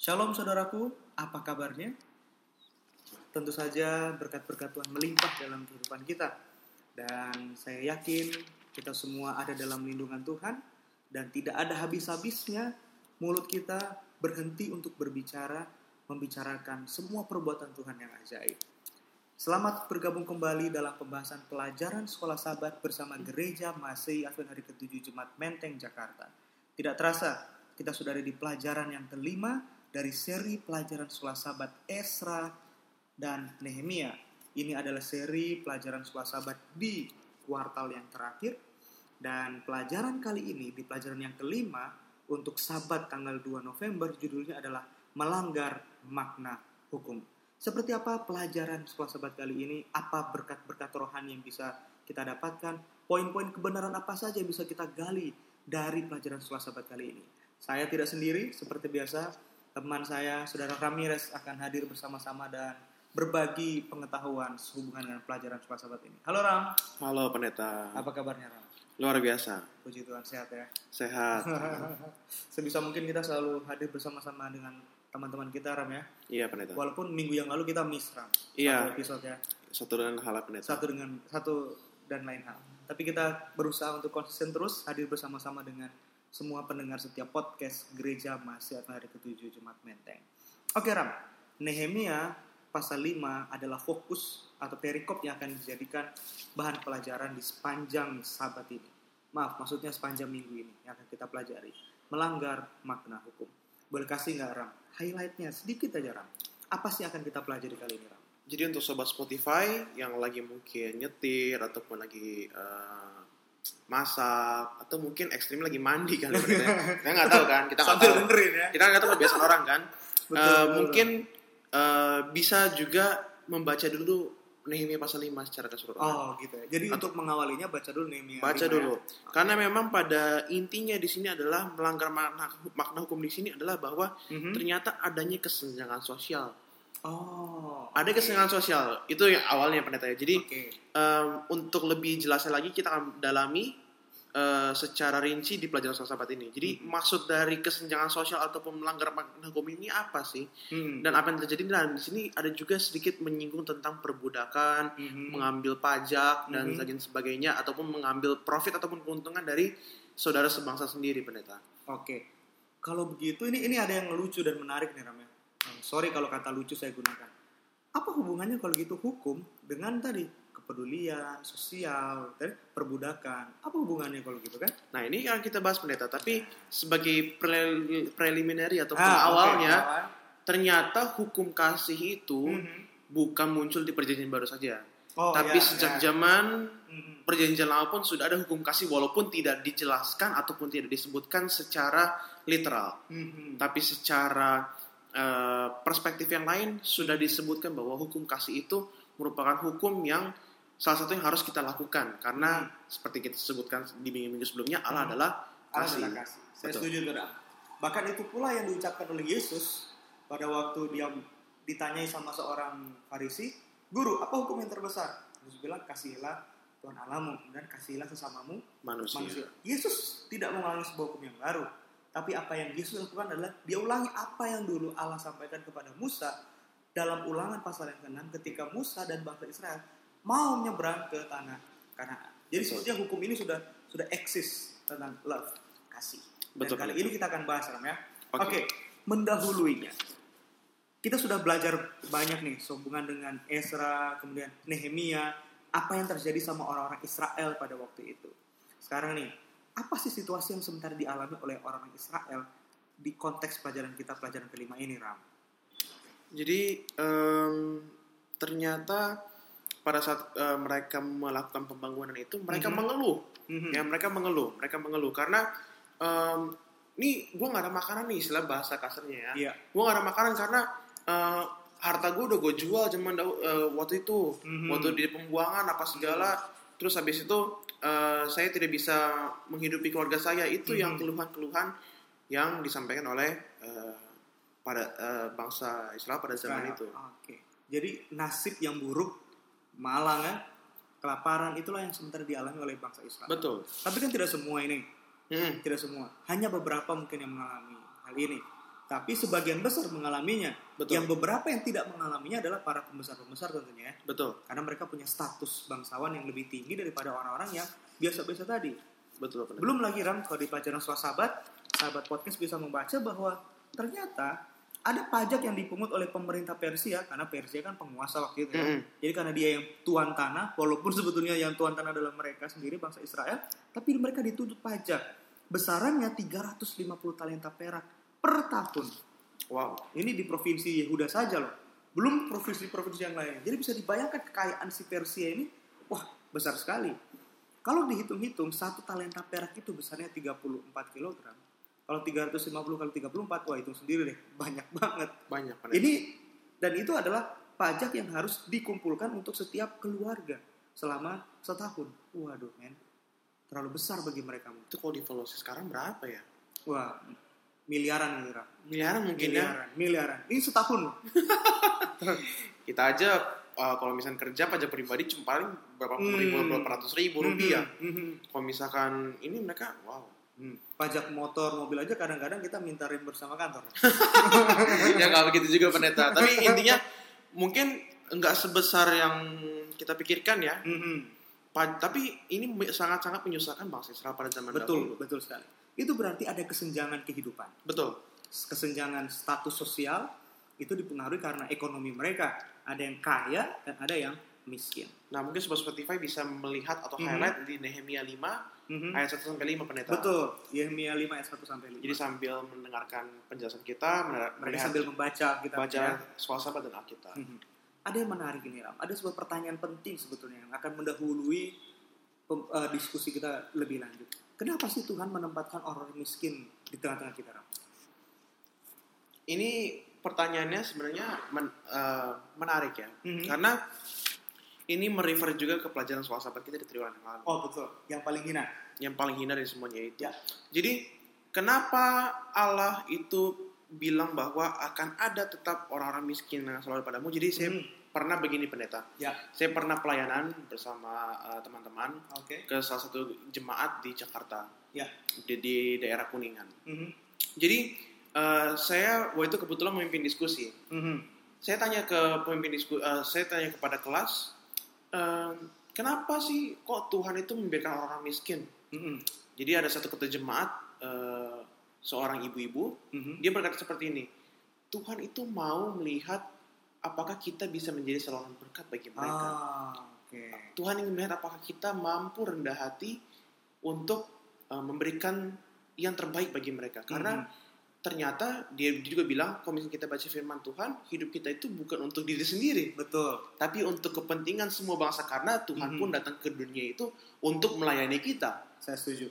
Shalom saudaraku, apa kabarnya? Tentu saja berkat-berkat Tuhan melimpah dalam kehidupan kita. Dan saya yakin kita semua ada dalam lindungan Tuhan dan tidak ada habis-habisnya mulut kita berhenti untuk berbicara, membicarakan semua perbuatan Tuhan yang ajaib. Selamat bergabung kembali dalam pembahasan pelajaran sekolah sahabat bersama Gereja Masih Advent Hari ke-7 Jumat Menteng, Jakarta. Tidak terasa, kita sudah ada di pelajaran yang kelima dari seri pelajaran sekolah sahabat Esra dan Nehemia. Ini adalah seri pelajaran sekolah sahabat di kuartal yang terakhir. Dan pelajaran kali ini, di pelajaran yang kelima, untuk sabat tanggal 2 November, judulnya adalah Melanggar Makna Hukum. Seperti apa pelajaran sekolah sahabat kali ini? Apa berkat-berkat rohani yang bisa kita dapatkan? Poin-poin kebenaran apa saja yang bisa kita gali dari pelajaran sekolah sahabat kali ini? Saya tidak sendiri, seperti biasa, teman saya, Saudara Ramirez akan hadir bersama-sama dan berbagi pengetahuan sehubungan dengan pelajaran sekolah sahabat ini. Halo Ram, Halo pendeta, apa kabarnya Ram? luar biasa, Puji Tuhan sehat ya. sehat. Sebisa mungkin kita selalu hadir bersama-sama dengan teman-teman kita Ram ya. iya pendeta. Walaupun minggu yang lalu kita miss Ram. Iya. Satu episode ya. Satu dengan hal pendeta. Satu dengan satu dan lain hal. Tapi kita berusaha untuk konsisten terus hadir bersama-sama dengan semua pendengar setiap podcast Gereja Masih Hari ke-7 Jumat Menteng. Oke Ram, Nehemia pasal 5 adalah fokus atau perikop yang akan dijadikan bahan pelajaran di sepanjang sabat ini. Maaf, maksudnya sepanjang minggu ini yang akan kita pelajari. Melanggar makna hukum. Boleh kasih nggak Ram? Highlightnya sedikit aja Ram. Apa sih yang akan kita pelajari kali ini Ram? Jadi untuk sobat Spotify yang lagi mungkin nyetir ataupun lagi eh, masak atau mungkin ekstrim lagi mandi kali. Kita nggak tahu kan, kita nggak tahu. dengerin ya. Kita nggak tahu kebiasaan orang kan. Betul, Eh, betul. mungkin eh, bisa juga membaca dulu Nehemia pasal 5 secara keseluruhan. Oh gitu ya. Jadi untuk mengawalinya baca dulu Nehemia. Baca 5 ya. dulu. Karena memang pada intinya di sini adalah melanggar makna, makna hukum di sini adalah bahwa Mhm. ternyata adanya kesenjangan sosial. Oh. Ada kesenjangan sosial. Itu yang awalnya pendeta ya. Jadi Oke. em, untuk lebih jelasnya lagi kita akan dalami eh, secara rinci di pelajaran sahabat ini. Jadi Mhm. maksud dari kesenjangan sosial ataupun melanggar makna hukum ini apa sih? Hmm. Dan apa yang terjadi dan di sini ada juga sedikit menyinggung tentang perbudakan, Mhm. mengambil pajak dan Mhm. lain sebagainya ataupun mengambil profit ataupun keuntungan dari saudara sebangsa sendiri pendeta. Oke. Kalau begitu ini ini ada yang lucu dan menarik nih Ram ya. Hmm, Sorry kalau kata lucu saya gunakan. Apa hubungannya kalau gitu hukum dengan tadi kepedulian, sosial, dan perbudakan? Apa hubungannya kalau gitu kan? Nah ini yang kita bahas pendeta, tapi sebagai pre- preliminary ataupun Ah, awalnya awal. ternyata hukum kasih itu Mhm. bukan muncul di perjanjian baru saja, Oh, tapi ya, sejak ya. zaman Mhm. perjanjian lama pun sudah ada hukum kasih walaupun tidak dijelaskan ataupun tidak disebutkan secara literal. Mhm. tapi secara eh, perspektif yang lain sudah disebutkan bahwa hukum kasih itu merupakan hukum yang salah satu yang harus kita lakukan karena seperti kita sebutkan di minggu-minggu sebelumnya Allah Hmm. adalah Allah kasih. adalah kasih. Saya setuju Ram. Bahkan itu pula yang diucapkan oleh Yesus pada waktu dia ditanyai sama seorang Farisi, "Guru, apa hukum yang terbesar?" Yesus bilang, "Kasihilah Tuhan Allahmu dan kasihilah sesamamu manusia. manusia." Yesus tidak mengulangi sebuah hukum yang baru, tapi apa yang Yesus lakukan adalah dia ulangi apa yang dulu Allah sampaikan kepada Musa dalam ulangan pasal yang ke-6 ketika Musa dan bangsa Israel mau menyeberang ke tanah Kanaan. Jadi Betul. sebetulnya hukum ini sudah sudah eksis tentang love, kasih. Dan Betul, kali betul. ini kita akan bahas Ram ya. Oke. Oke, mendahuluinya. Kita sudah belajar banyak nih sehubungan dengan Esra, kemudian Nehemia, apa yang terjadi sama orang-orang Israel pada waktu itu. Sekarang nih, apa sih situasi yang sebentar dialami oleh orang-orang Israel di konteks pelajaran kita pelajaran kelima ini, Ram? Jadi em, ternyata pada saat eh, mereka melakukan pembangunan itu mereka Mhm. mengeluh. Mhm. Ya mereka mengeluh, mereka mengeluh karena em, nih gue nggak ada makanan nih istilah bahasa kasarnya ya. Iya. gue gak ada makanan karena eh, harta gue udah gue jual zaman dahu- eh, waktu itu Mhm. waktu di pembuangan apa segala terus habis itu eh, saya tidak bisa menghidupi keluarga saya itu yang Mhm. keluhan-keluhan yang disampaikan oleh eh, pada eh, bangsa Israel pada zaman Nah, itu Oke. Jadi nasib yang buruk, malang ya, kelaparan itulah yang sebentar dialami oleh bangsa Israel. betul Tapi kan tidak semua ini. Hmm, tidak semua hanya beberapa mungkin yang mengalami hal ini Tapi sebagian besar mengalaminya. Betul. Yang beberapa yang tidak mengalaminya adalah para pembesar-pembesar tentunya ya. Betul. Karena mereka punya status bangsawan yang lebih tinggi daripada orang-orang yang biasa-biasa tadi. Betul, pendeta. Belum lagi Ram, kalau di pelajaran sahabat, sahabat podcast bisa membaca bahwa ternyata ada pajak yang dipungut oleh pemerintah Persia karena Persia kan penguasa waktu itu. ya. Mm-mm. Jadi karena dia yang tuan tanah, walaupun sebetulnya yang tuan tanah adalah mereka sendiri bangsa Israel, tapi mereka dituntut pajak besarannya 350 talenta perak per tahun. Wow. Ini di provinsi Yehuda saja loh. Belum provinsi-provinsi yang lain. Jadi bisa dibayangkan kekayaan si Persia ini, wah besar sekali. Kalau dihitung-hitung, satu talenta perak itu besarnya 34 kilogram. Kalau 350 kali 34, wah hitung sendiri deh. Banyak banget. Banyak, pendeta. Ini dan itu adalah pajak yang harus dikumpulkan untuk setiap keluarga selama setahun. Waduh, men. Terlalu besar bagi mereka. itu kalau divaluasi sekarang berapa ya? Wah, miliaran miliaran. Miliaran mungkin ya. Miliaran, miliaran. Ini setahun loh. Kita aja uh, kalau misalnya kerja pajak pribadi cuma paling berapa puluh Hmm. ribu, berapa ratus ribu rupiah. Mhm, mhm. Kalau misalkan ini mereka, wow. Hmm. Pajak motor, mobil aja kadang-kadang kita minta bersama kantor. ya nggak begitu juga pendeta. Tapi intinya mungkin nggak sebesar yang kita pikirkan ya. Mhm. Pa- tapi ini sangat-sangat menyusahkan bangsa Israel pada zaman Betul, dahulu. betul sekali. Itu berarti ada kesenjangan kehidupan. Betul. Kesenjangan status sosial itu dipengaruhi karena ekonomi mereka. Ada yang kaya dan ada yang miskin. Nah mungkin Sobat Spotify bisa melihat atau Mhm. highlight di Nehemia 5 Mhm. ayat 1 sampai 5 pendeta. Betul. Yeremia 5 ayat 1 sampai 5. Jadi sambil mendengarkan penjelasan kita, mereka sambil membaca kita baca swasaba dan Alkitab. Mhm. Ada yang menarik ini Ram. Ada sebuah pertanyaan penting sebetulnya yang akan mendahului eh, diskusi kita lebih lanjut. Kenapa sih Tuhan menempatkan orang miskin di tengah-tengah kita Ram? Ini pertanyaannya sebenarnya men- eh, menarik ya, Mhm. karena ini merefer juga ke pelajaran swasaba kita di triwulan yang lalu. Oh betul. Yang paling hina. Yang paling hina dari semuanya itu. Ya. Jadi kenapa Allah itu bilang bahwa akan ada tetap orang-orang miskin yang selalu padamu? Jadi saya Hmm. pernah begini pendeta. Ya. Saya pernah pelayanan bersama eh, teman-teman Oke. ke salah satu jemaat di Jakarta Ya. di, di daerah Kuningan. Mhm. Jadi eh, saya waktu itu kebetulan memimpin diskusi. Mhm. Saya tanya ke pemimpin diskusi, saya tanya kepada kelas, eh, kenapa sih kok Tuhan itu membiarkan orang miskin? Mhm. Jadi ada satu ketua jemaat, eh, seorang ibu-ibu, Mhm. dia berkata seperti ini, Tuhan itu mau melihat apakah kita bisa menjadi saluran berkat bagi mereka. Ah, oke. Tuhan ingin melihat apakah kita mampu rendah hati untuk uh, memberikan yang terbaik bagi mereka. Karena Mhm. ternyata dia juga bilang, kalau misalnya kita baca firman Tuhan, hidup kita itu bukan untuk diri sendiri, Betul. tapi untuk kepentingan semua bangsa. Karena Tuhan Mhm. pun datang ke dunia itu untuk melayani kita. Saya setuju.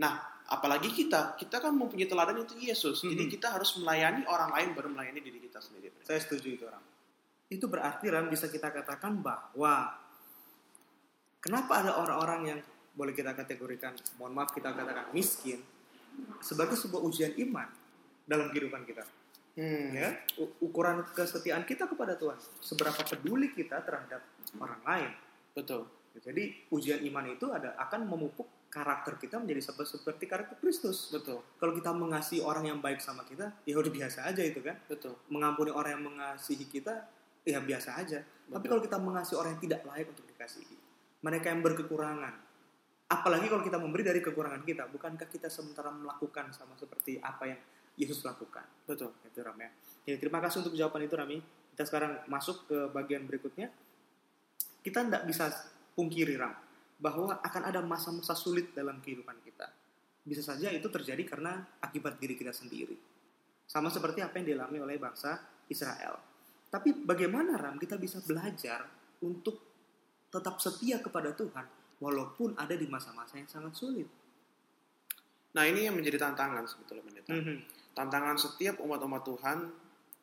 Nah, apalagi kita, kita kan mempunyai teladan itu Yesus. Jadi Mhm. kita harus melayani orang lain baru melayani diri kita sendiri. Saya setuju itu Ram. Itu berarti Ram bisa kita katakan bahwa kenapa ada orang-orang yang boleh kita kategorikan, mohon maaf kita katakan miskin sebagai sebuah ujian iman dalam kehidupan kita. Hmm. Ya, ukuran kesetiaan kita kepada Tuhan, seberapa peduli kita terhadap orang lain. Betul. Jadi ujian iman itu ada akan memupuk karakter kita menjadi sep- seperti karakter Kristus. Betul. Kalau kita mengasihi orang yang baik sama kita, ya udah biasa aja itu kan Betul. mengampuni orang yang mengasihi kita ya biasa aja. Tapi Betul. kalau kita mengasihi orang yang tidak layak untuk dikasihi, mereka yang berkekurangan, apalagi kalau kita memberi dari kekurangan kita, bukankah kita sementara melakukan sama seperti apa yang Yesus lakukan? Betul. Itu Ram ya. Jadi terima kasih untuk jawaban itu Rami. Kita sekarang masuk ke bagian berikutnya. Kita tidak bisa pungkiri Ram bahwa akan ada masa-masa sulit dalam kehidupan kita. Bisa saja itu terjadi karena akibat diri kita sendiri. Sama seperti apa yang dialami oleh bangsa Israel. Tapi bagaimana Ram kita bisa belajar untuk tetap setia kepada Tuhan walaupun ada di masa-masa yang sangat sulit. Nah ini yang menjadi tantangan sebetulnya pendeta. Mhm. Tantangan setiap umat-umat Tuhan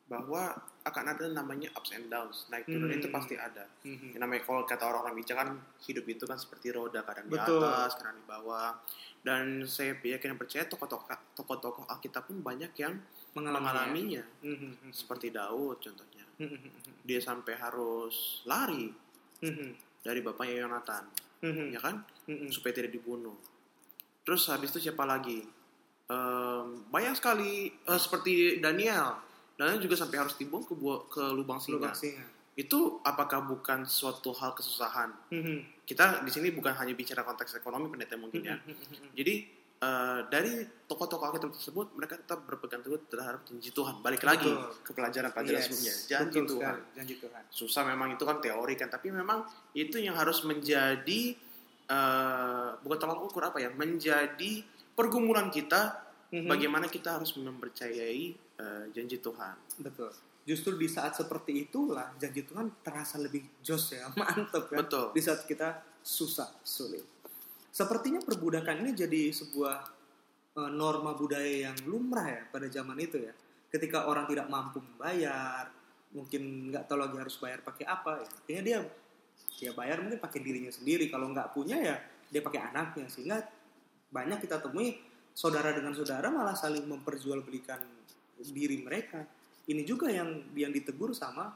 bahwa akan ada namanya ups and downs, naik turun Hmm. itu pasti ada. Mhm. Yang namanya kalau kata orang-orang bijak kan hidup itu kan seperti roda kadang Betul. di atas, kadang di bawah. Dan saya yakin percaya tokoh-tokoh tokoh-tokoh Alkitab pun banyak yang mengalaminya. Mhm. Seperti Daud contohnya. Mhm. Dia sampai harus lari Mhm. dari bapaknya Yonatan, Mhm. ya kan? Mhm. Supaya tidak dibunuh. Terus habis itu siapa lagi? em, banyak sekali eh, seperti Daniel. Daniel juga sampai harus dibuang ke ke lubang singa. Lubang singa. Itu apakah bukan suatu hal kesusahan? Mhm. Kita di sini bukan hanya bicara konteks ekonomi pendeta mungkin ya. Mhm. Jadi eh, dari tokoh-tokoh Alkitab tersebut mereka tetap berpegang teguh terhadap janji Tuhan. Balik lagi Betul. ke pelajaran-pelajaran Yes, sebelumnya. Janji betul Tuhan. sekali, Janji Tuhan. Susah memang itu kan teori kan, tapi memang itu yang harus menjadi eh, bukan tolak ukur apa ya, menjadi pergumulan kita Mhm. bagaimana kita harus mempercayai eh, janji Tuhan. Betul. Justru di saat seperti itulah janji Tuhan terasa lebih jos ya, mantep kan. Betul. Di saat kita susah, sulit. Sepertinya perbudakan ini jadi sebuah eh, norma budaya yang lumrah ya pada zaman itu ya. Ketika orang tidak mampu membayar, mungkin nggak tahu lagi harus bayar pakai apa, ya. akhirnya dia dia bayar mungkin pakai dirinya sendiri. Kalau nggak punya ya dia pakai anaknya. Sehingga banyak kita temui saudara dengan saudara malah saling memperjualbelikan diri mereka. Ini juga yang yang ditegur sama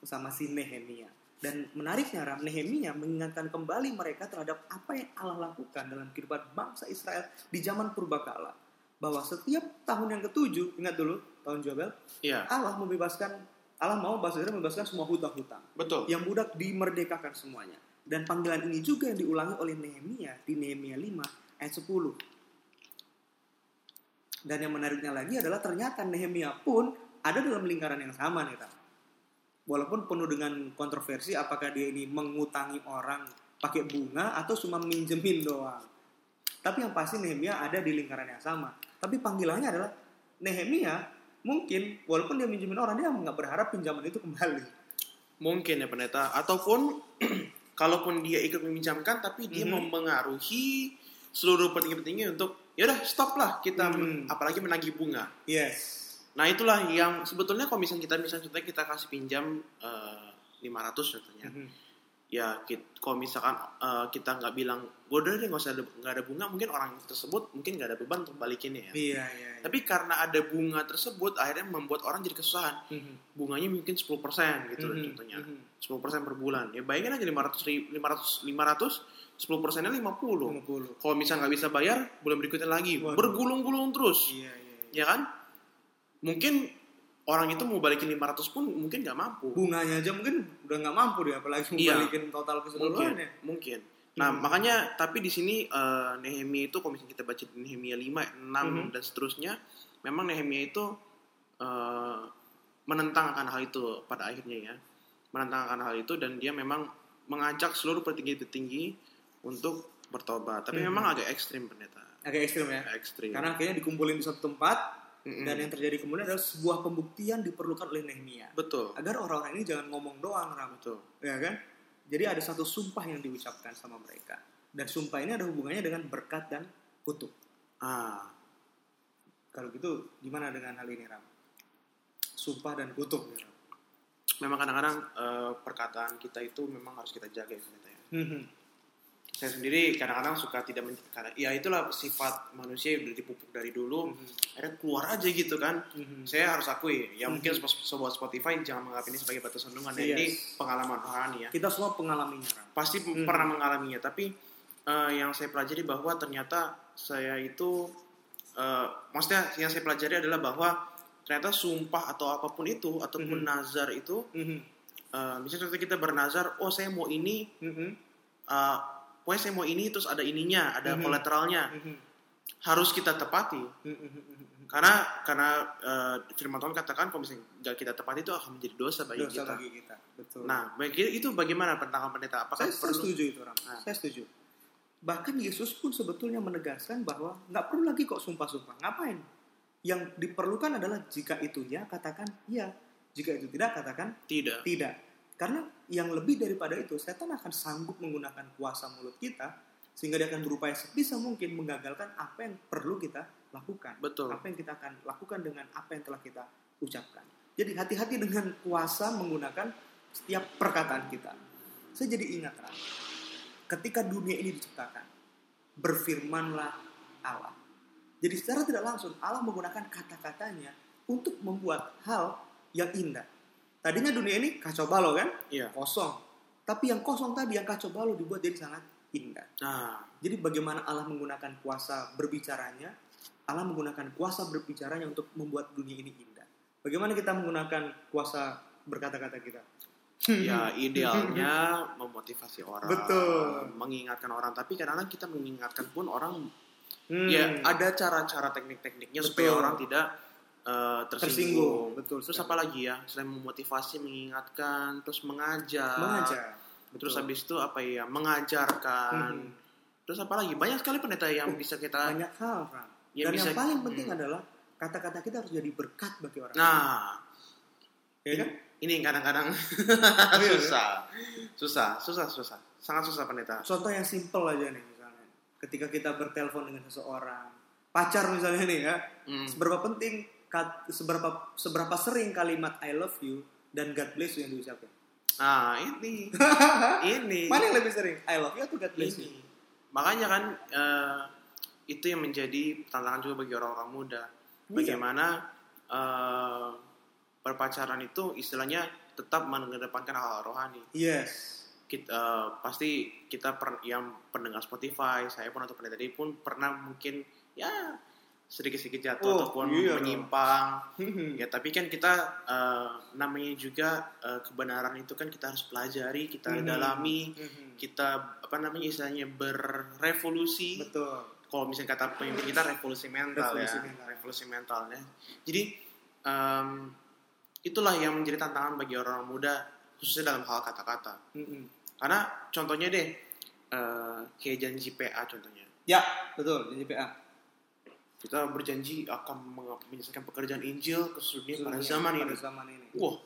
sama si Nehemia. Dan menariknya Ram, Nehemia mengingatkan kembali mereka terhadap apa yang Allah lakukan dalam kehidupan bangsa Israel di zaman purbakala. Bahwa setiap tahun yang ketujuh, ingat dulu tahun Jobel, Iya, Allah membebaskan Allah mau bangsa Israel membebaskan semua hutang-hutang betul. yang budak dimerdekakan semuanya. Dan panggilan ini juga yang diulangi oleh Nehemia di Nehemia 5 ayat 10. Dan yang menariknya lagi adalah ternyata Nehemia pun ada dalam lingkaran yang sama nih, Ram. Walaupun penuh dengan kontroversi apakah dia ini mengutangi orang pakai bunga atau cuma minjemin doang. Tapi yang pasti Nehemia ada di lingkaran yang sama. Tapi panggilannya adalah Nehemia mungkin walaupun dia minjemin orang dia nggak berharap pinjaman itu kembali. Mungkin ya pendeta ataupun kalaupun dia ikut meminjamkan tapi dia Mhm. mempengaruhi seluruh petinggi-petinggi untuk ya udah stop lah kita men- Mhm. apalagi menagih bunga. Yes. Nah itulah yang sebetulnya kalau misalnya kita misalnya contohnya kita kasih pinjam eh, 500 contohnya, Mhm. Ya kalau misalkan eh, kita nggak bilang, gue udah deh nggak usah ada nggak ada bunga, mungkin orang tersebut mungkin nggak ada beban untuk balikinnya ya. Iya, iya. iya. Tapi karena ada bunga tersebut akhirnya membuat orang jadi kesusahan. Mhm. Bunganya mungkin 10% gitu loh Mhm, contohnya. mhm. 10% per bulan. Ya bayangin aja 500 ri- 500 500 10 persennya 50. 50. Kalau misalnya nggak bisa bayar, bulan berikutnya lagi Waduh. bergulung-gulung terus. Iya, iya. iya. Ya kan? Mungkin orang itu mau balikin 500 pun mungkin nggak mampu. Bunganya aja mungkin udah nggak mampu dia apalagi mau Iya. balikin total Mungkin, keseluruhannya. mungkin. Nah, Hmm. makanya tapi di sini eh, Nehemia itu kalau misalnya kita baca di Nehemia 5, 6 Mhm. dan seterusnya, memang Nehemia itu eh, menentang akan hal itu pada akhirnya ya. Menentang akan hal itu dan dia memang mengajak seluruh petinggi-petinggi untuk bertobat. Tapi Mhm. memang agak ekstrim pendeta. Agak ekstrim ya. Ekstrim. Karena akhirnya dikumpulin di satu tempat Mm-mm. dan yang terjadi kemudian adalah sebuah pembuktian diperlukan oleh Nehemia. betul. Agar orang-orang ini jangan ngomong doang, Ram. Betul. Ya kan? Jadi ada satu sumpah yang diucapkan sama mereka. Dan sumpah ini ada hubungannya dengan berkat dan kutuk. Ah, Kalau gitu gimana dengan hal ini, Ram? Sumpah dan kutuk, nih, Ram. memang kadang-kadang eh, perkataan kita itu memang harus kita jaga ya ya. Mhm. Saya sendiri kadang-kadang suka tidak men- karena ya itulah sifat manusia yang dipupuk dari dulu Mhm. akhirnya keluar aja gitu kan Mhm. saya harus akui ya mungkin Mhm. so- sobat Spotify jangan menganggap ini sebagai batu sandungan ya Yes. ini pengalaman rohani ya Kita semua pengalaminya, Ram. pasti Mhm. pernah mengalaminya tapi eh, yang saya pelajari bahwa ternyata saya itu eh, maksudnya yang saya pelajari adalah bahwa ternyata sumpah atau apa pun itu ataupun Mhm. nazar itu Mhm. eh, misalnya kita bernazar oh saya mau ini Mhm. eh, pokoknya saya mau ini terus ada ininya ada Mhm. kolateralnya Mhm. harus kita tepati Mhm. karena karena eh, firman Tuhan katakan kalau misalnya nggak kita tepati itu akan menjadi dosa bagi Dosa kita. bagi kita. Betul. Nah, itu bagaimana pandangan pendeta? Apakah saya, saya perlu? setuju itu, Ram. Nah. Saya setuju. Bahkan Yesus pun sebetulnya menegaskan bahwa nggak perlu lagi kok sumpah-sumpah. Ngapain? Yang diperlukan adalah jika itu ya, katakan ya. Jika itu tidak, katakan Tidak. tidak. Karena yang lebih daripada itu, setan akan sanggup menggunakan kuasa mulut kita sehingga dia akan berupaya sebisa mungkin menggagalkan apa yang perlu kita lakukan. Betul. Apa yang kita akan lakukan dengan apa yang telah kita ucapkan. Jadi hati-hati dengan kuasa menggunakan setiap perkataan kita. Saya jadi ingat ketika dunia ini diciptakan, berfirmanlah Allah. Jadi secara tidak langsung Allah menggunakan kata-katanya untuk membuat hal yang indah. Tadinya dunia ini kacau balau kan? Iya. Kosong. Tapi yang kosong tadi, yang kacau balau dibuat jadi sangat indah. Nah, Jadi bagaimana Allah menggunakan kuasa berbicaranya Allah menggunakan kuasa berbicaranya untuk membuat dunia ini indah. Bagaimana kita menggunakan kuasa berkata-kata kita? ya idealnya memotivasi orang Betul. mengingatkan orang tapi kadang-kadang kita mengingatkan pun orang Hmm, ya ada cara-cara teknik-tekniknya supaya orang tidak eh, tersinggung. tersinggung. Betul. Terus sekali. apa lagi ya? Selain memotivasi, mengingatkan, terus mengajar. Mengajar. Terus Betul. habis itu apa ya? Mengajarkan. Mhm. Terus apa lagi? Banyak sekali pendeta yang bisa kita banyak hal, Ram. Ya, Dan bisa- yang paling penting hmm. adalah kata-kata kita harus jadi berkat bagi orang. Nah, ya kan? ini yang kadang-kadang iya, susah. Susah, susah, susah. Sangat susah pendeta. Contoh yang simple aja nih misalnya. Ketika kita bertelepon dengan seseorang, pacar misalnya nih ya, Hmm. seberapa penting seberapa seberapa sering kalimat I love you dan God bless you yang diucapkan. Nah, ini. ini. Mana yang lebih sering? I love you atau God bless you? ini. Makanya kan eh, itu yang menjadi tantangan juga bagi orang-orang muda. Iya. Bagaimana eh, berpacaran itu istilahnya tetap mengedepankan hal rohani. Yes. Kita, eh, pasti kita per, yang pendengar Spotify, saya pun atau pendeta tadi pun pernah mungkin ya sedikit-sedikit jatuh Oh, ataupun iya menyimpang. Ya tapi kan kita eh, namanya juga eh, kebenaran itu kan kita harus pelajari, kita Mhm. dalami, Mhm. kita apa namanya istilahnya berevolusi. Betul. Kalau misalnya kata pemimpin kita revolusi mental Revolusi ya, mental. revolusi mental ya. Jadi em, itulah yang menjadi tantangan bagi orang muda khususnya dalam hal kata-kata. Mhm. Karena contohnya deh eh, kayak janji PA contohnya. Ya, betul. Jadi PA. Kita berjanji akan menyelesaikan pekerjaan Injil ke seluruh dunia pada zaman ini. zaman ini. Wah,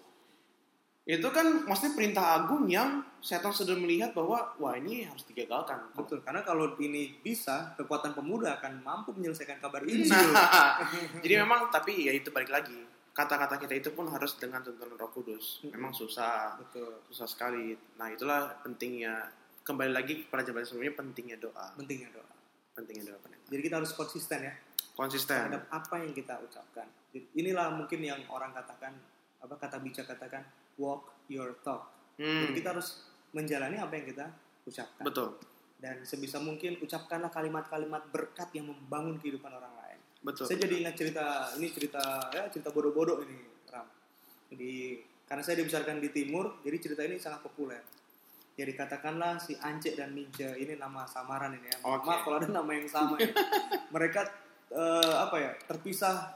itu kan maksudnya perintah agung yang setan sudah melihat bahwa wah ini harus digagalkan. Betul, karena kalau ini bisa, kekuatan pemuda akan mampu menyelesaikan kabar Injil. Nah, jadi memang tapi ya itu balik lagi kata-kata kita itu pun harus dengan tuntunan Roh Kudus. Memang susah, Betul. susah sekali. Nah itulah pentingnya kembali lagi pada jabatan sebelumnya pentingnya doa, Pentingnya doa. pentingnya doa pendeta. Jadi kita harus konsisten ya Konsisten. terhadap apa yang kita ucapkan. Inilah mungkin yang orang katakan apa kata bijak katakan walk your talk. Hmm, Jadi kita harus menjalani apa yang kita ucapkan. betul, Dan sebisa mungkin ucapkanlah kalimat-kalimat berkat yang membangun kehidupan orang lain. betul. Saya jadi ingat cerita ini cerita ya cerita bodoh-bodoh ini Ram. Jadi karena saya dibesarkan di timur, jadi cerita ini sangat populer. Jadi katakanlah si Ance dan Mince ini nama samaran ini ya. Oke. Maaf kalau ada nama yang sama. ya. Mereka eh, apa ya terpisah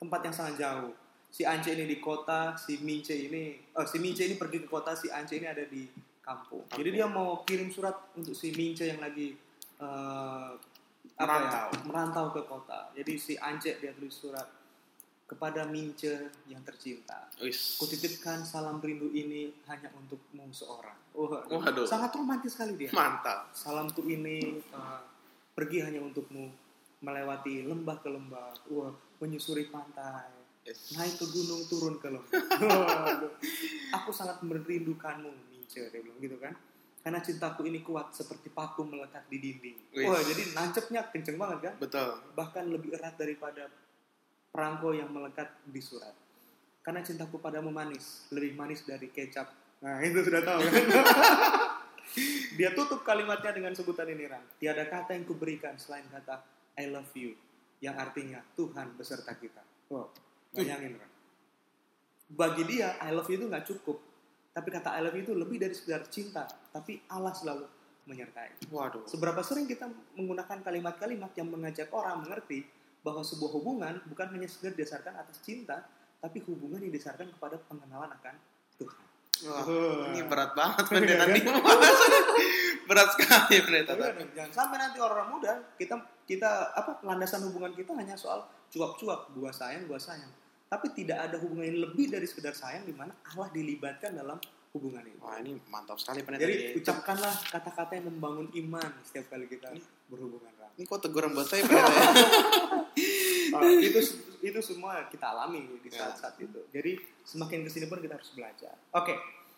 tempat yang sangat jauh. Si Ance ini di kota, si Mince ini, eh, si Mince ini pergi ke kota, si Ance ini ada di kampung. Jadi dia mau kirim surat untuk si Mince yang lagi eh, apa ya, Merantau. merantau ke kota. Jadi si Ance dia tulis surat kepada Mince yang tercinta. Wis. Kutitipkan salam rindu ini hanya untukmu seorang. Wah, Waduh. sangat romantis sekali dia. Mantap. Salamku ini uh, pergi hanya untukmu melewati lembah ke lembah, wah, menyusuri pantai, Yes. naik ke gunung, turun ke lembah. Aku sangat merindukanmu, Mince, dia bilang gitu kan. Karena cintaku ini kuat seperti paku melekat di dinding. Wih. Wah, jadi nancepnya kenceng banget kan? Betul. bahkan lebih erat daripada perangko yang melekat di surat. Karena cintaku padamu manis, lebih manis dari kecap. Nah, itu sudah tahu kan? Dia tutup kalimatnya dengan sebutan ini, Ram. Tiada kata yang kuberikan selain kata I love you, yang artinya Tuhan beserta kita. Wow, bayangin, Ram. Bagi dia, I love you itu nggak cukup. Tapi kata I love you itu lebih dari sekedar cinta. Tapi Allah selalu menyertai. Waduh. Seberapa sering kita menggunakan kalimat-kalimat yang mengajak orang mengerti bahwa sebuah hubungan bukan hanya sekedar didasarkan atas cinta, tapi hubungan yang didasarkan kepada pengenalan akan Tuhan. Wah, Wah. ini berat banget Iya pendeta kan? berat sekali pendeta. Tapi kan, jangan sampai nanti orang muda kita kita apa landasan hubungan kita hanya soal cuap-cuap, gua sayang, gua sayang. Tapi tidak ada hubungan yang lebih dari sekedar sayang di mana Allah dilibatkan dalam hubungan ini. Wah ini mantap sekali pendeta. Jadi Ini- ucapkanlah kata-kata yang membangun iman setiap kali kita berhubungan. Ram. Ini kok teguran buat saya pendeta ya? Uh, itu itu semua kita alami di Ya. saat-saat itu. Jadi semakin ke sini pun kita harus belajar. Oke,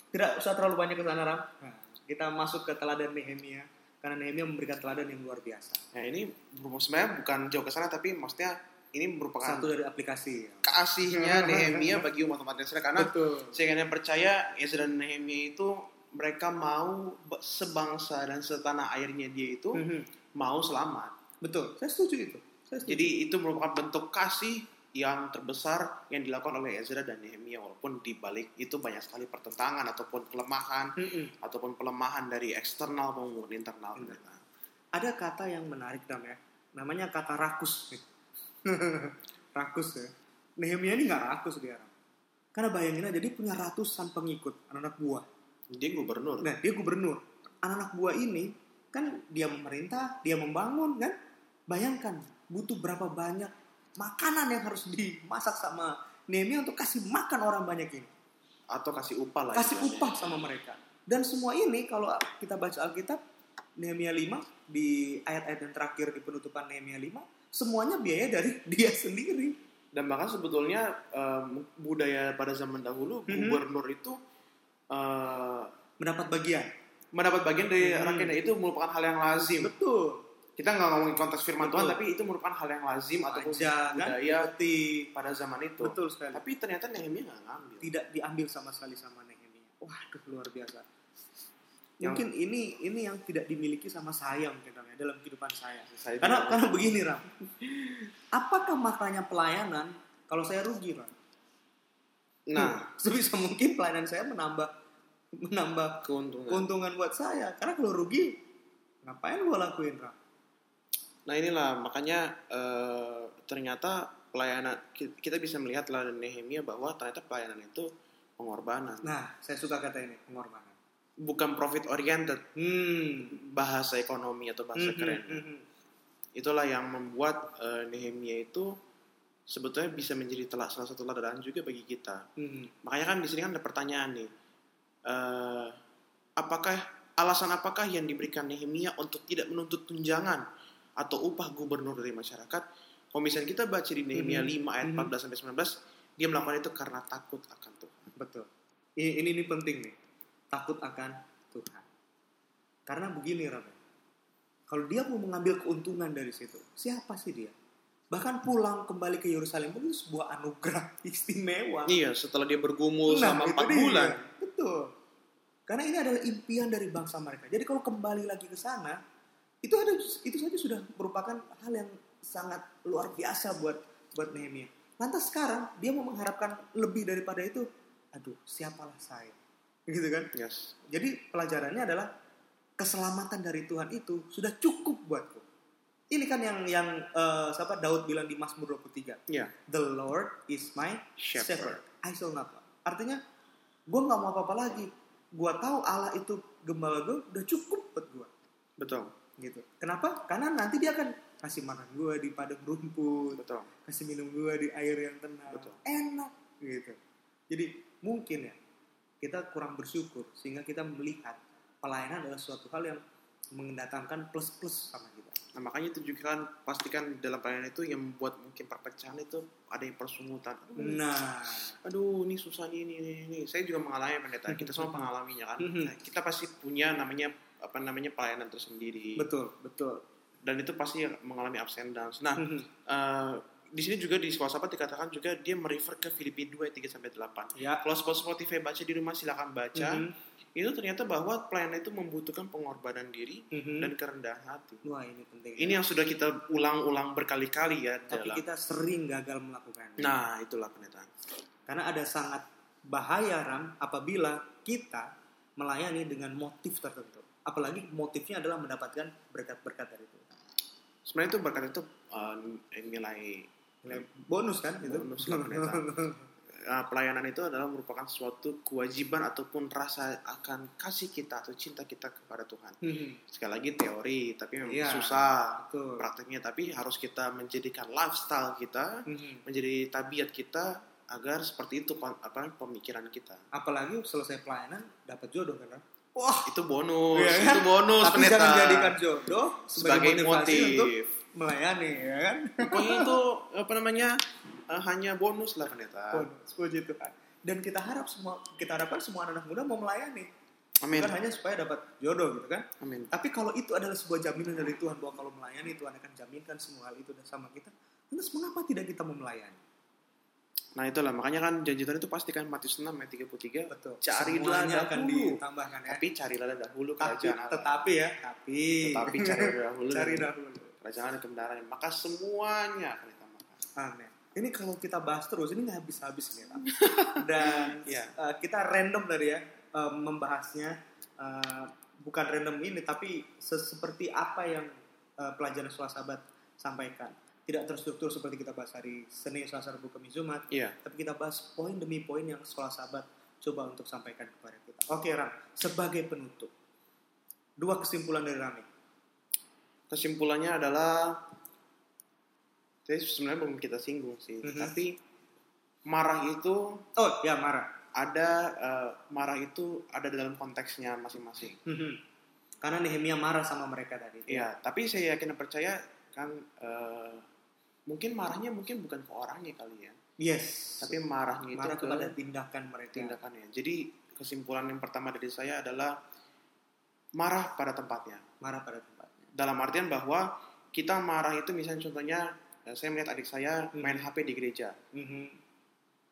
tidak usah terlalu banyak ke sana Ram. Nah, kita masuk ke teladan Nehemia karena Nehemia memberikan teladan yang luar biasa. Nah ini sebenarnya bukan jauh ke sana tapi maksudnya ini merupakan Satu dari aplikasi. keasihnya Nehemia bagi umat-umat Israel karena saya yang percaya Ezra dan Nehemia itu mereka mau sebangsa dan setanah airnya dia itu Mhm. mau selamat. Betul. Saya setuju itu. Saya setuju. Jadi itu merupakan bentuk kasih yang terbesar yang dilakukan oleh Ezra dan Nehemia walaupun di balik itu banyak sekali pertentangan ataupun kelemahan Mm-mm. ataupun pelemahan dari eksternal maupun internal. Hmm. ada kata yang menarik Ram ya namanya kata rakus rakus ya Nehemia ini nggak rakus dia karena bayangin aja dia punya ratusan pengikut anak-anak buah Dia gubernur. nah dia gubernur anak-anak buah ini kan dia memerintah dia membangun kan bayangkan butuh berapa banyak makanan yang harus dimasak sama Nehemia untuk kasih makan orang banyak ini atau kasih upah lah. kasih upah sama mereka. Dan semua ini kalau kita baca Alkitab Nehemia 5 di ayat-ayat yang terakhir di penutupan Nehemia 5 semuanya biaya dari dia sendiri. Dan bahkan sebetulnya em, budaya pada zaman dahulu Mhm. gubernur itu eh, Mendapat bagian. mendapat bagian dari Mhm. rakyatnya itu merupakan hal yang lazim. Betul. Kita nggak ngomongin konteks firman Tuhan, Betul. tapi itu merupakan hal yang lazim Aja, kan? budaya Seperti pada zaman itu. betul sekali. Tapi ternyata Nehemia nggak ngambil. Tidak diambil sama sekali sama Nehemia. Waduh luar biasa. Yang- Mungkin ini ini yang tidak dimiliki sama saya mungkin Ram, ya, dalam kehidupan saya. Saya Karena karena begini Ram. Apakah maknanya pelayanan kalau saya rugi Ram? nah sebisa mungkin pelayanan saya menambah menambah keuntungan. keuntungan buat saya karena kalau rugi ngapain gua lakuin Ram? Nah inilah makanya eh, ternyata pelayanan ki- kita bisa melihat lah Nehemia bahwa ternyata pelayanan itu pengorbanan, nah saya suka kata ini pengorbanan bukan profit oriented hmm bahasa ekonomi atau bahasa Mhm, keren. mhm. Itulah yang membuat eh, Nehemia itu sebetulnya bisa menjadi telah salah satu teladan juga bagi kita. Mhm. Makanya kan di sini kan ada pertanyaan nih, Eh, apakah alasan apakah yang diberikan Nehemia untuk tidak menuntut tunjangan atau upah gubernur dari masyarakat? Kalau misalnya kita baca di Nehemia Mhm. 5 ayat Mhm. 14 sampai 19, dia melakukan itu karena takut akan Tuhan. betul ini, ini ini penting nih takut akan Tuhan karena begini Ram kalau dia mau mengambil keuntungan dari situ siapa sih dia bahkan pulang kembali ke Yerusalem pun itu sebuah anugerah istimewa Iya, setelah dia bergumul Nah, selama itu 4 dia. bulan. Betul. Karena ini adalah impian dari bangsa mereka. Jadi kalau kembali lagi ke sana, itu ada itu saja sudah merupakan hal yang sangat luar biasa buat buat Nehemia. Lantas sekarang dia mau mengharapkan lebih daripada itu. Aduh, siapalah saya? Gitu kan? Yes. Jadi pelajarannya adalah keselamatan dari Tuhan itu sudah cukup buatku. Ini kan yang yang eh, siapa Daud bilang di Mazmur 23. Iya. The Lord is my Shepherd. shepherd. I shall not want. Artinya, gue nggak mau apa-apa lagi. Gue tahu Allah itu gembala gue udah cukup buat gue. Betul. Gitu. Kenapa? Karena nanti dia akan kasih makan gue di padang rumput, Betul. kasih minum gue di air yang tenang. Betul. Enak gitu. Jadi mungkin ya kita kurang bersyukur sehingga kita melihat pelayanan adalah suatu hal yang mendatangkan plus-plus sama kita. Nah, makanya itu juga kan pastikan dalam pelayanan itu yang membuat mungkin perpecahan itu ada yang persungutan. Nah, aduh ini susah nih ini, ini, ini. Saya juga mengalami pendeta. Kita semua mengalaminya kan. Mhm. Nah, kita pasti punya namanya apa namanya pelayanan tersendiri. betul, betul. Dan itu pasti mengalami ups and downs. Nah, eh, di sini juga di sekolah sahabat dikatakan juga dia merefer ke Filipi 2 3 sampai 8. Ya. Kalau Spotify baca di rumah silakan baca. Mhm. Itu ternyata bahwa pelayanan itu membutuhkan pengorbanan diri Mhm. dan kerendahan hati. Wah ini penting. Ini yang sudah kita ulang-ulang berkali-kali ya tapi dalam. kita sering gagal melakukan. Nah, itulah pendeta. Karena ada sangat bahaya ram apabila kita melayani dengan motif tertentu. Apalagi motifnya adalah mendapatkan berkat-berkat dari Tuhan. Sebenarnya itu berkat itu uh, nilai Nilai bonus kan itu. Bonus lah, pendeta. uh, pelayanan itu adalah merupakan suatu kewajiban ataupun rasa akan kasih kita atau cinta kita kepada Tuhan. Mhm. Sekali lagi teori, tapi memang Iya, susah betul. prakteknya. Tapi harus kita menjadikan lifestyle kita, Mhm. menjadi tabiat kita agar seperti itu apa pemikiran kita. Apalagi selesai pelayanan dapat jodoh kan? Wah, Itu bonus, Iya kan? itu bonus tapi pendeta. jangan jadikan jodoh sebagai, sebagai motivasi motif. untuk melayani, ya kan? Pokoknya itu apa namanya uh, hanya bonus lah pendeta. Bonus, puji Tuhan. Dan kita harap semua, kita harapkan semua anak muda mau melayani. Amin. Bukan hanya supaya dapat jodoh gitu kan? Amin. Tapi kalau itu adalah sebuah jaminan dari Tuhan bahwa kalau melayani Tuhan akan jaminkan semua hal itu sama kita, lantas mengapa tidak kita mau melayani? Nah itulah makanya kan janji Tuhan itu pastikan Matius 6 ayat 33 Betul. Carilah Semuanya akan dahulu. ditambahkan ya. Tapi carilah dahulu Tapi, kerajaan Allah. tetapi ya, tapi Tetapi carilah dahulu cari dahulu. kerajaan dan kebenaran, maka semuanya akan ditambahkan. Amin. Ini kalau kita bahas terus ini nggak habis-habis nih. Dan Iya. eh, kita random tadi ya eh, membahasnya eh, bukan random ini tapi se- seperti apa yang eh, pelajaran sekolah sahabat sampaikan. Tidak terstruktur seperti kita bahas hari Senin, Selasa, Rabu, Kamis, Jumat, Iya. tapi kita bahas poin demi poin yang sekolah sahabat coba untuk sampaikan kepada kita. Oke, Ram, sebagai penutup, dua kesimpulan dari Rami. Kesimpulannya adalah, saya sebenarnya belum kita singgung sih, Mhm. tapi marah itu Oh, ya marah. ada eh, marah itu ada dalam konteksnya masing-masing. Mhm. Karena Nehemia marah sama mereka tadi. Iya, tapi saya yakin dan percaya kan eh, mungkin marahnya mungkin bukan ke orangnya kali ya, Yes. tapi marahnya itu marah ke kepada tindakan mereka. tindakannya. Jadi kesimpulan yang pertama dari saya adalah marah pada tempatnya. Marah pada tempatnya. Dalam artian bahwa kita marah itu misalnya contohnya eh, saya melihat adik saya Hmm. main HP di gereja. Mhm.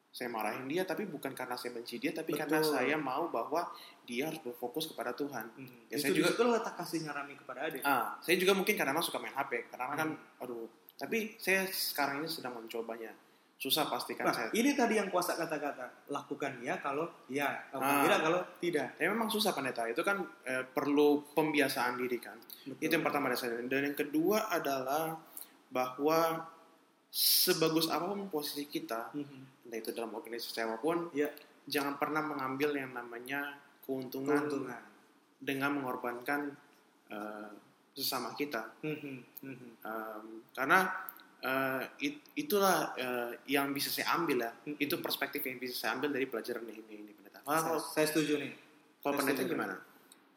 Saya marahin dia tapi bukan karena saya benci dia tapi Betul. karena saya mau bahwa dia harus berfokus kepada Tuhan. Mhm. Ya, itu saya juga- juga letak kasihnya Rami kepada adik. Ah, saya juga mungkin kadang-kadang suka main HP karena kan Hmm. aduh, tapi saya sekarang ini sedang mencobanya. Susah pastikan Nah, saya. ini tadi yang kuasa kata-kata. Lakukan ya kalau ya, lakukan Ah. tidak kalau tidak. Ya memang susah pendeta. Itu kan eh, perlu pembiasaan diri kan. Betul. Itu yang pertama dari saya. Dan yang kedua adalah bahwa sebagus apa pun posisi kita, Mhm. entah itu dalam organisasi apa pun, Ya, jangan pernah mengambil yang namanya keuntungan, keuntungan. dengan mengorbankan eh, sesama kita. Um, karena eh, it- itulah eh, yang bisa saya ambil ya. Hmm. Itu perspektif yang bisa saya ambil dari pelajaran ini ini pendeta. Saya, Kalau saya setuju nih. kalau saya pendeta setuju. gimana?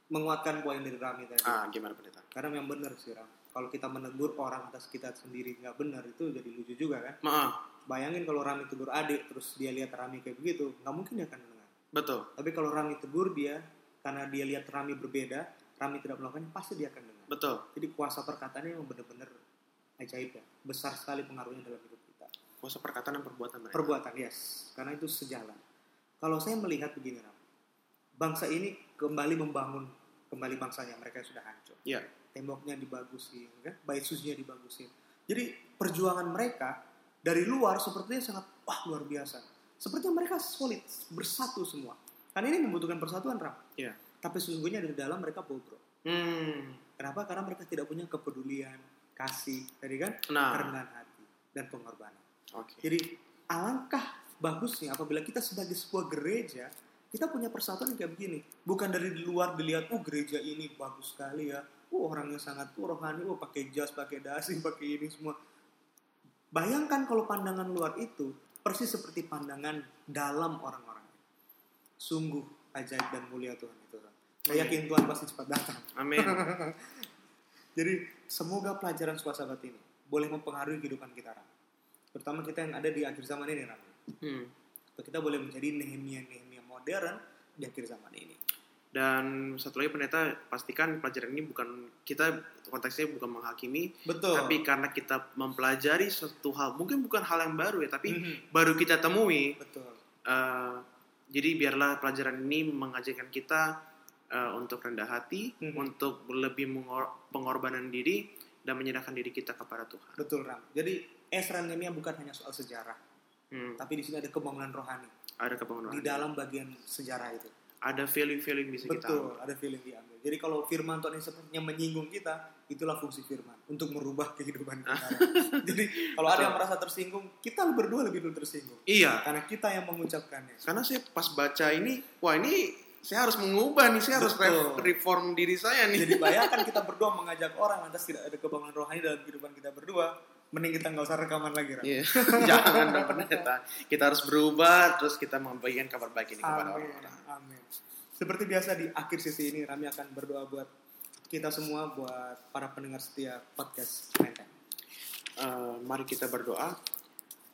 Menguatkan poin dari Rami tadi. Ah, gimana pendeta? Karena yang benar sih Ram. Kalau kita menegur orang atas kita sendiri nggak benar itu jadi lucu juga kan. Maaf, Bayangin kalau Rami tegur adik terus dia lihat Rami kayak begitu, nggak mungkin dia akan dengar. betul. Tapi kalau Rami tegur dia karena dia lihat Rami berbeda, Rami tidak melakukannya, pasti dia akan dengar. Betul. Jadi kuasa perkataannya memang benar-benar ajaib ya. Besar sekali pengaruhnya dalam hidup kita. Kuasa perkataan dan perbuatan mereka. Perbuatan, yes. Karena itu sejalan. Kalau saya melihat begini Ram, bangsa ini kembali membangun kembali bangsanya mereka yang sudah hancur. Iya. Temboknya dibagusin, kan? bait sucinya dibagusin. Jadi perjuangan mereka dari luar sepertinya sangat wah luar biasa. Sepertinya mereka solid, bersatu semua. Karena ini membutuhkan persatuan Ram. Iya. Tapi sesungguhnya dari dalam mereka bobrok. Hmm. Kenapa? Karena mereka tidak punya kepedulian, kasih, tadi kan, Nah, kerendahan hati dan pengorbanan. oke. Jadi alangkah bagusnya apabila kita sebagai sebuah gereja kita punya persatuan yang kayak begini. Bukan dari luar dilihat, oh gereja ini bagus sekali ya. Oh orangnya sangat oh, rohani, oh pakai jas, pakai dasi, pakai ini semua. Bayangkan kalau pandangan luar itu persis seperti pandangan dalam orang-orang. Sungguh ajaib dan mulia Tuhan itu. Saya yakin Tuhan pasti cepat datang. Amin. Jadi semoga pelajaran swasabet ini boleh mempengaruhi kehidupan kita, Ram. Terutama kita yang ada di akhir zaman ini, Ram. Hmm. Kita boleh menjadi Nehemia-Nehemia modern di akhir zaman ini. Dan satu lagi pendeta pastikan pelajaran ini bukan kita konteksnya bukan menghakimi, Betul. tapi karena kita mempelajari suatu hal, mungkin bukan hal yang baru ya, tapi Mhm. baru kita temui. betul. Eh, jadi biarlah pelajaran ini mengajarkan kita eh, untuk rendah hati, Mhm. untuk lebih mengor- pengorbanan diri dan menyerahkan diri kita kepada Tuhan. Betul, Ram. Jadi Esra dan Nehemia bukan hanya soal sejarah, Hmm. tapi di sini ada kebangunan rohani Ada kebangunan. di dalam bagian sejarah itu. Ada yang bisa kita Betul, ada feeling diambil. Jadi kalau firman Tuhan ini sepertinya menyinggung kita, itulah fungsi firman untuk merubah kehidupan kita. Jadi kalau ada yang merasa tersinggung, kita berdua lebih dulu tersinggung. Iya, Karena kita yang mengucapkannya. karena saya pas baca ini, wah ini saya harus mengubah nih, saya harus Betul. re- reform diri saya nih. Jadi bayangkan kita berdua mengajak orang lantas tidak ada kebangunan rohani dalam kehidupan kita berdua, mending kita nggak usah rekaman lagi. Ram. Iya. Jangan dong pendeta. Kita harus berubah, terus kita membagikan kabar baik ini kepada Amin. orang-orang. Amin. Seperti biasa di akhir sesi ini Rami akan berdoa buat kita semua, buat para pendengar setia podcast Menteng. Eh, mari kita berdoa.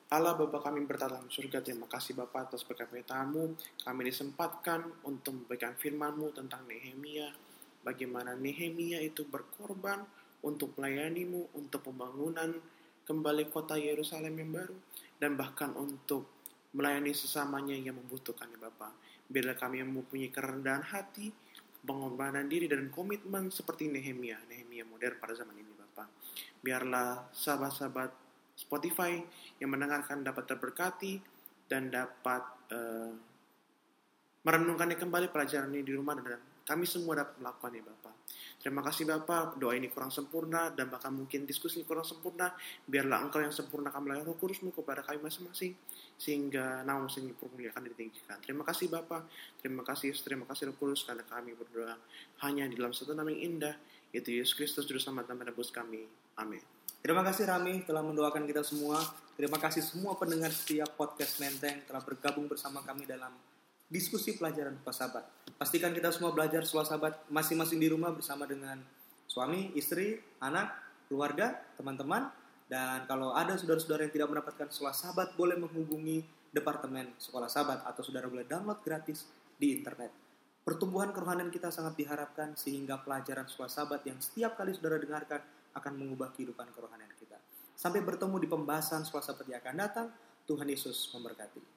Allah Bapa kami bertata dalam surga, terima kasih Bapa atas berkat tamu. Kami disempatkan untuk memberikan firman-Mu tentang Nehemia. Bagaimana Nehemia itu berkorban untuk melayanimu, untuk pembangunan kembali kota Yerusalem yang baru, dan bahkan untuk melayani sesamanya yang membutuhkannya Bapa. Bila kami mempunyai kerendahan hati, pengorbanan diri dan komitmen seperti Nehemia, Nehemia modern pada zaman ini Bapa. Bapak. Biarlah sahabat-sahabat Spotify yang mendengarkan dapat terberkati dan dapat uh, merenungkannya kembali pelajaran ini di rumah dan kami semua dapat melakukannya Bapak. Terima kasih Bapak, doa ini kurang sempurna dan bahkan mungkin diskusi ini kurang sempurna. Biarlah Engkau yang sempurnakan melalui roh kudusmu kepada kami masing-masing. Sehingga nama sendiri akan ditinggikan. Terima kasih Bapak, terima kasih terima kasih roh kudus karena kami berdoa hanya di dalam satu nama yang indah, yaitu Yesus Kristus Juru Selamat dan Menebus kami. Amin. Terima kasih Rami telah mendoakan kita semua. Terima kasih semua pendengar setiap podcast Menteng telah bergabung bersama kami dalam diskusi pelajaran sahabat. Pastikan kita semua belajar sahabat masing-masing di rumah bersama dengan suami, istri, anak, keluarga, teman-teman. Dan kalau ada saudara-saudara yang tidak mendapatkan sahabat, boleh menghubungi Departemen Sekolah Sahabat atau saudara boleh download gratis di internet. Pertumbuhan kerohanian kita sangat diharapkan sehingga pelajaran sahabat yang setiap kali saudara dengarkan akan mengubah kehidupan kerohanian kita. Sampai bertemu di pembahasan sahabat yang akan datang. Tuhan Yesus memberkati.